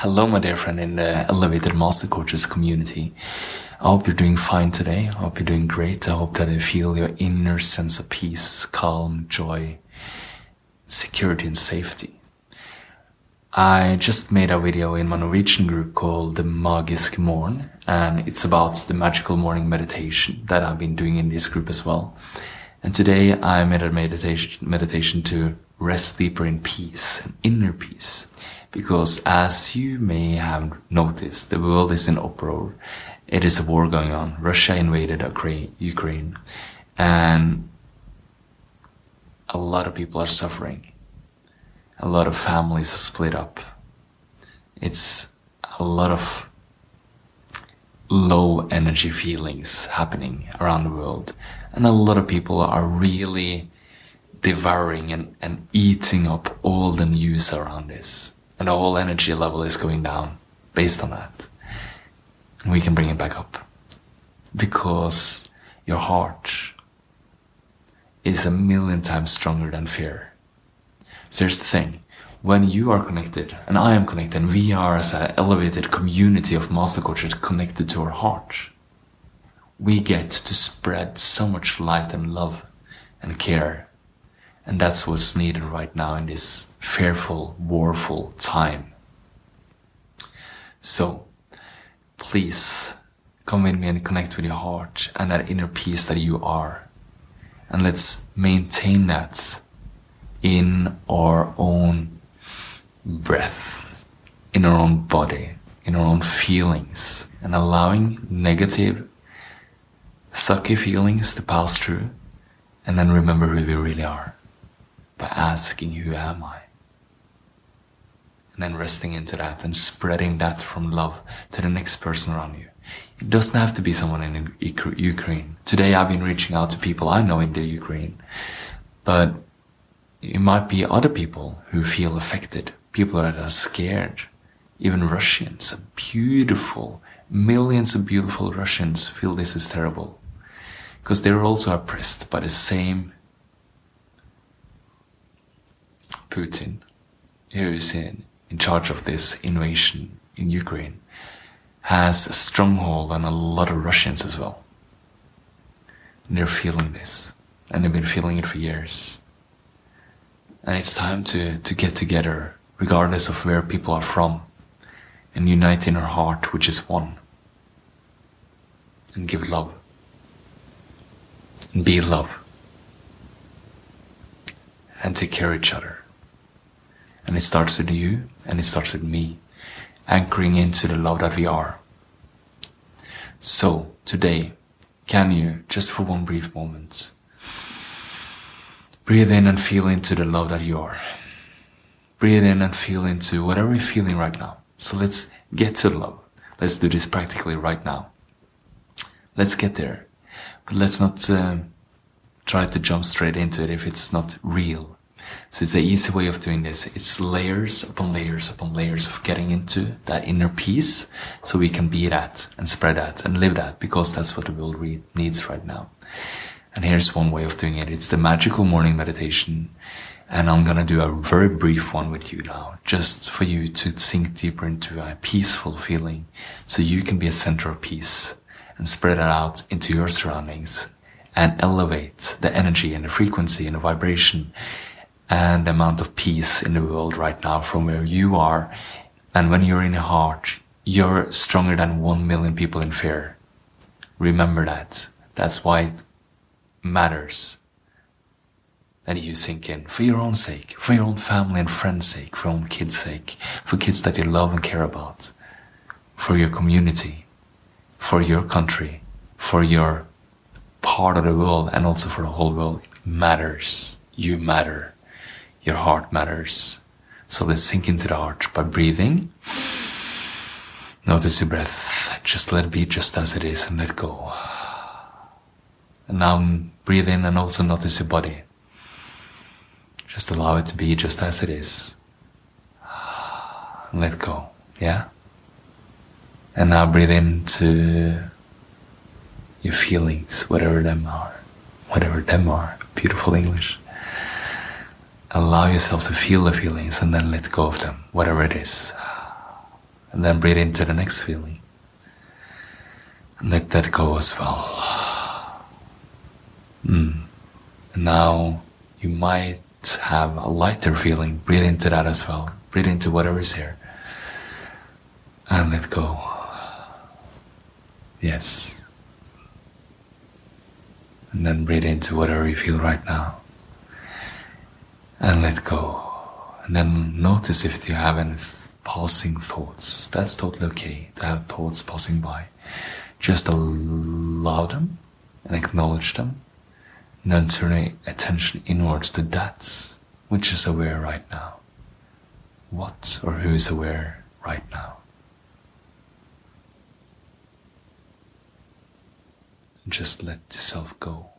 Hello, my dear friend in the Elevated Master Coaches community. I hope you're doing fine today. I hope you're doing great. I hope that you feel your inner sense of peace, calm, joy, security, and safety. I just made a video in my Norwegian group called The Magisk Morn, and it's about the magical morning meditation that I've been doing in this group as well. And today I made a meditation, meditation to rest deeper in peace and inner peace because as you may have noticed, the world is in uproar. It is a war going on. Russia invaded Ukraine and a lot of people are suffering. A lot of families are split up. It's a lot of low energy feelings happening around the world. And a lot of people are really devouring and, and eating up all the news around this and the whole energy level is going down based on that. And we can bring it back up because your heart is a million times stronger than fear. So here's the thing. When you are connected, and I am connected, and we are as an elevated community of master coaches connected to our heart, we get to spread so much light and love and care. And that's what's needed right now in this fearful, warful time. So, please come with me and connect with your heart and that inner peace that you are. And let's maintain that in our own breath, in our own body, in our own feelings, and allowing negative, sucky feelings to pass through, and then remember who we really are by asking, Who am I? and then resting into that and spreading that from love to the next person around you. It doesn't have to be someone in Ukraine. Today I've been reaching out to people I know in the Ukraine, but it might be other people who feel affected, people that are scared. Even Russians, beautiful, millions of beautiful Russians feel this is terrible because they're also oppressed by the same Putin who is in in charge of this invasion in Ukraine has a stronghold on a lot of Russians as well. And they're feeling this, and they've been feeling it for years. And it's time to, to get together, regardless of where people are from, and unite in our heart, which is one, and give love, and be love, and take care of each other. And it starts with you and it starts with me, anchoring into the love that we are. So, today, can you, just for one brief moment, breathe in and feel into the love that you are? Breathe in and feel into whatever you're feeling right now. So let's get to love. Let's do this practically right now. Let's get there. But let's not uh, try to jump straight into it if it's not real. So it's an easy way of doing this. It's layers upon layers upon layers of getting into that inner peace so we can be that and spread that and live that because that's what the world needs right now. And here's one way of doing it. It's the magical morning meditation. And I'm going to do a very brief one with you now, just for you to sink deeper into a peaceful feeling so you can be a center of peace and spread it out into your surroundings and elevate the energy and the frequency and the vibration and the amount of peace in the world right now from where you are. And when you're in your heart, you're stronger than one million people in fear. Remember that. That's why it matters that you sink in for your own sake, for your own family and friends' sake, for your own kids' sake, for kids that you love and care about, for your community, for your country, for your part of the world, and also for the whole world. It matters. You matter. Your heart matters. So let's sink into the heart by breathing. Notice your breath. Just let it be just as it is and let go. And now breathe in and also notice your body. Just allow it to be just as it is. And let go. Yeah? And now breathe into your feelings, whatever them are. Whatever them are. Beautiful English. Allow yourself to feel the feelings and then let go of them, whatever it is. And then breathe into the next feeling. And let that go as well. Mm. And now you might have a lighter feeling. Breathe into that as well. Breathe into whatever is here. And let go. Yes. And then breathe into whatever you feel right now. And let go. And then notice if you have any passing thoughts. That's totally okay to have thoughts passing by. Just allow them and acknowledge them. And then turn attention inwards to that which is aware right now. What or who is aware right now? Just let yourself go.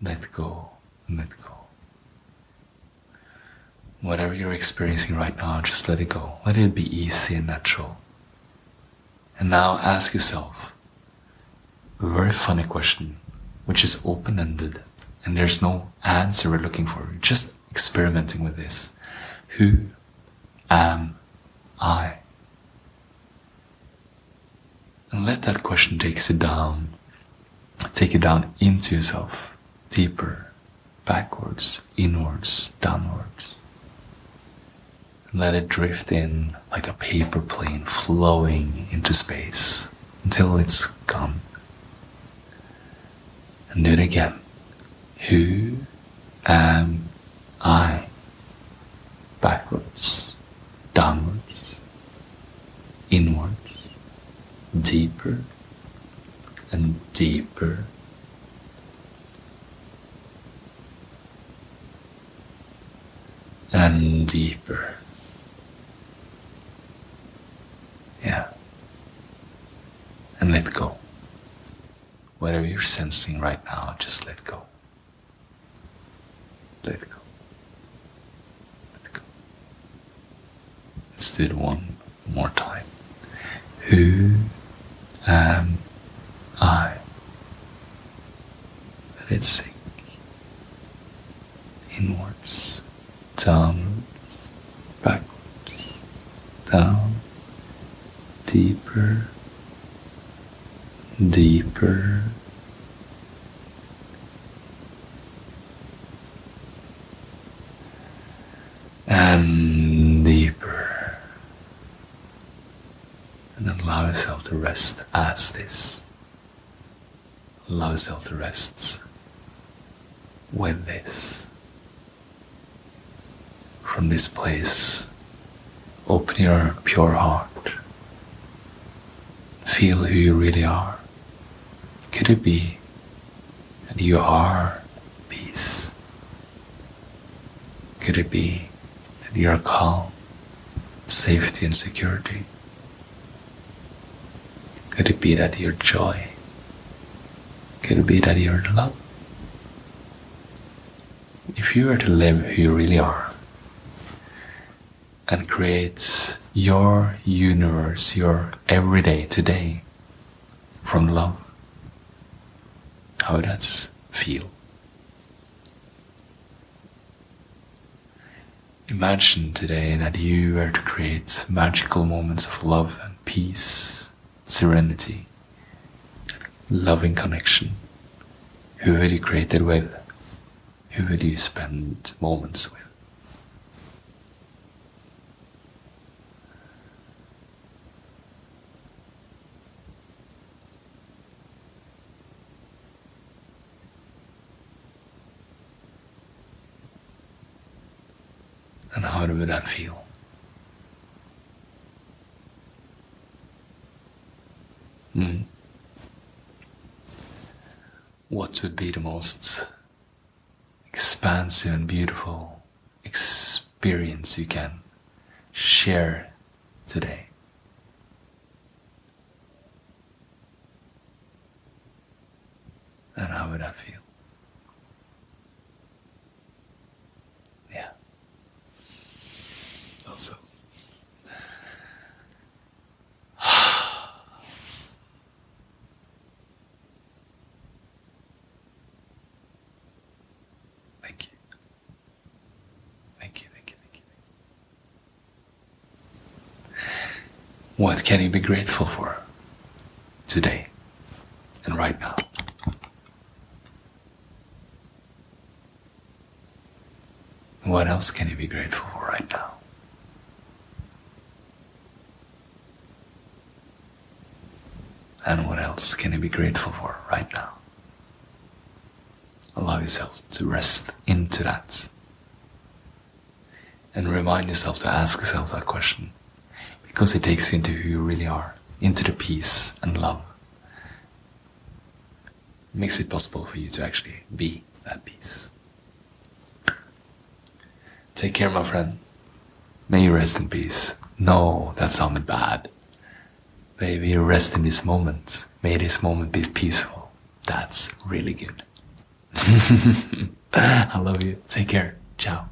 Let go. Let go. Whatever you're experiencing right now, just let it go. Let it be easy and natural. And now ask yourself a very funny question, which is open ended, and there's no answer we're looking for. Just experimenting with this. Who am I? And let that question take you down, take you down into yourself, deeper, backwards, inwards, downwards. Let it drift in like a paper plane flowing into space until it's gone. And do it again. Who am I? Backwards, downwards, inwards, deeper and deeper. And deeper. Yeah. And let go. Whatever you're sensing right now, just let go. Let go. Let go. Let's do it one more time. Who am I? Let it sink inwards, downwards, backwards, down, deeper, deeper. And deeper. And allow yourself to rest as this. Allow yourself to rest with this. From this place, open your pure heart. Feel who you really are. Could it be that you are peace? Could it be that you are calm, safety, and security? Could it be that you're joy? Could it be that you're love? If you were to live who you really are and create your universe, your everyday today from love, how does feel? Imagine today that you were to create magical moments of love and peace, serenity, loving connection. Who would you create it with? Who would you spend moments with? And how would that feel? Hmm. What would be the most expansive and beautiful experience you can share today? And how would that feel? Yeah. Also. Thank you. Thank you, thank you, thank you. What can you be grateful for today and right now? What else can you be grateful for right now? And what else can you be grateful for right now? Allow yourself to rest into that. And remind yourself to ask yourself that question because it takes you into who you really are, into the peace and love. Makes it possible for you to actually be that peace. Take care, my friend. May you rest in peace. No, that sounded bad. Baby, rest in this moment. May this moment be peaceful. That's really good. I love you. Take care. Ciao.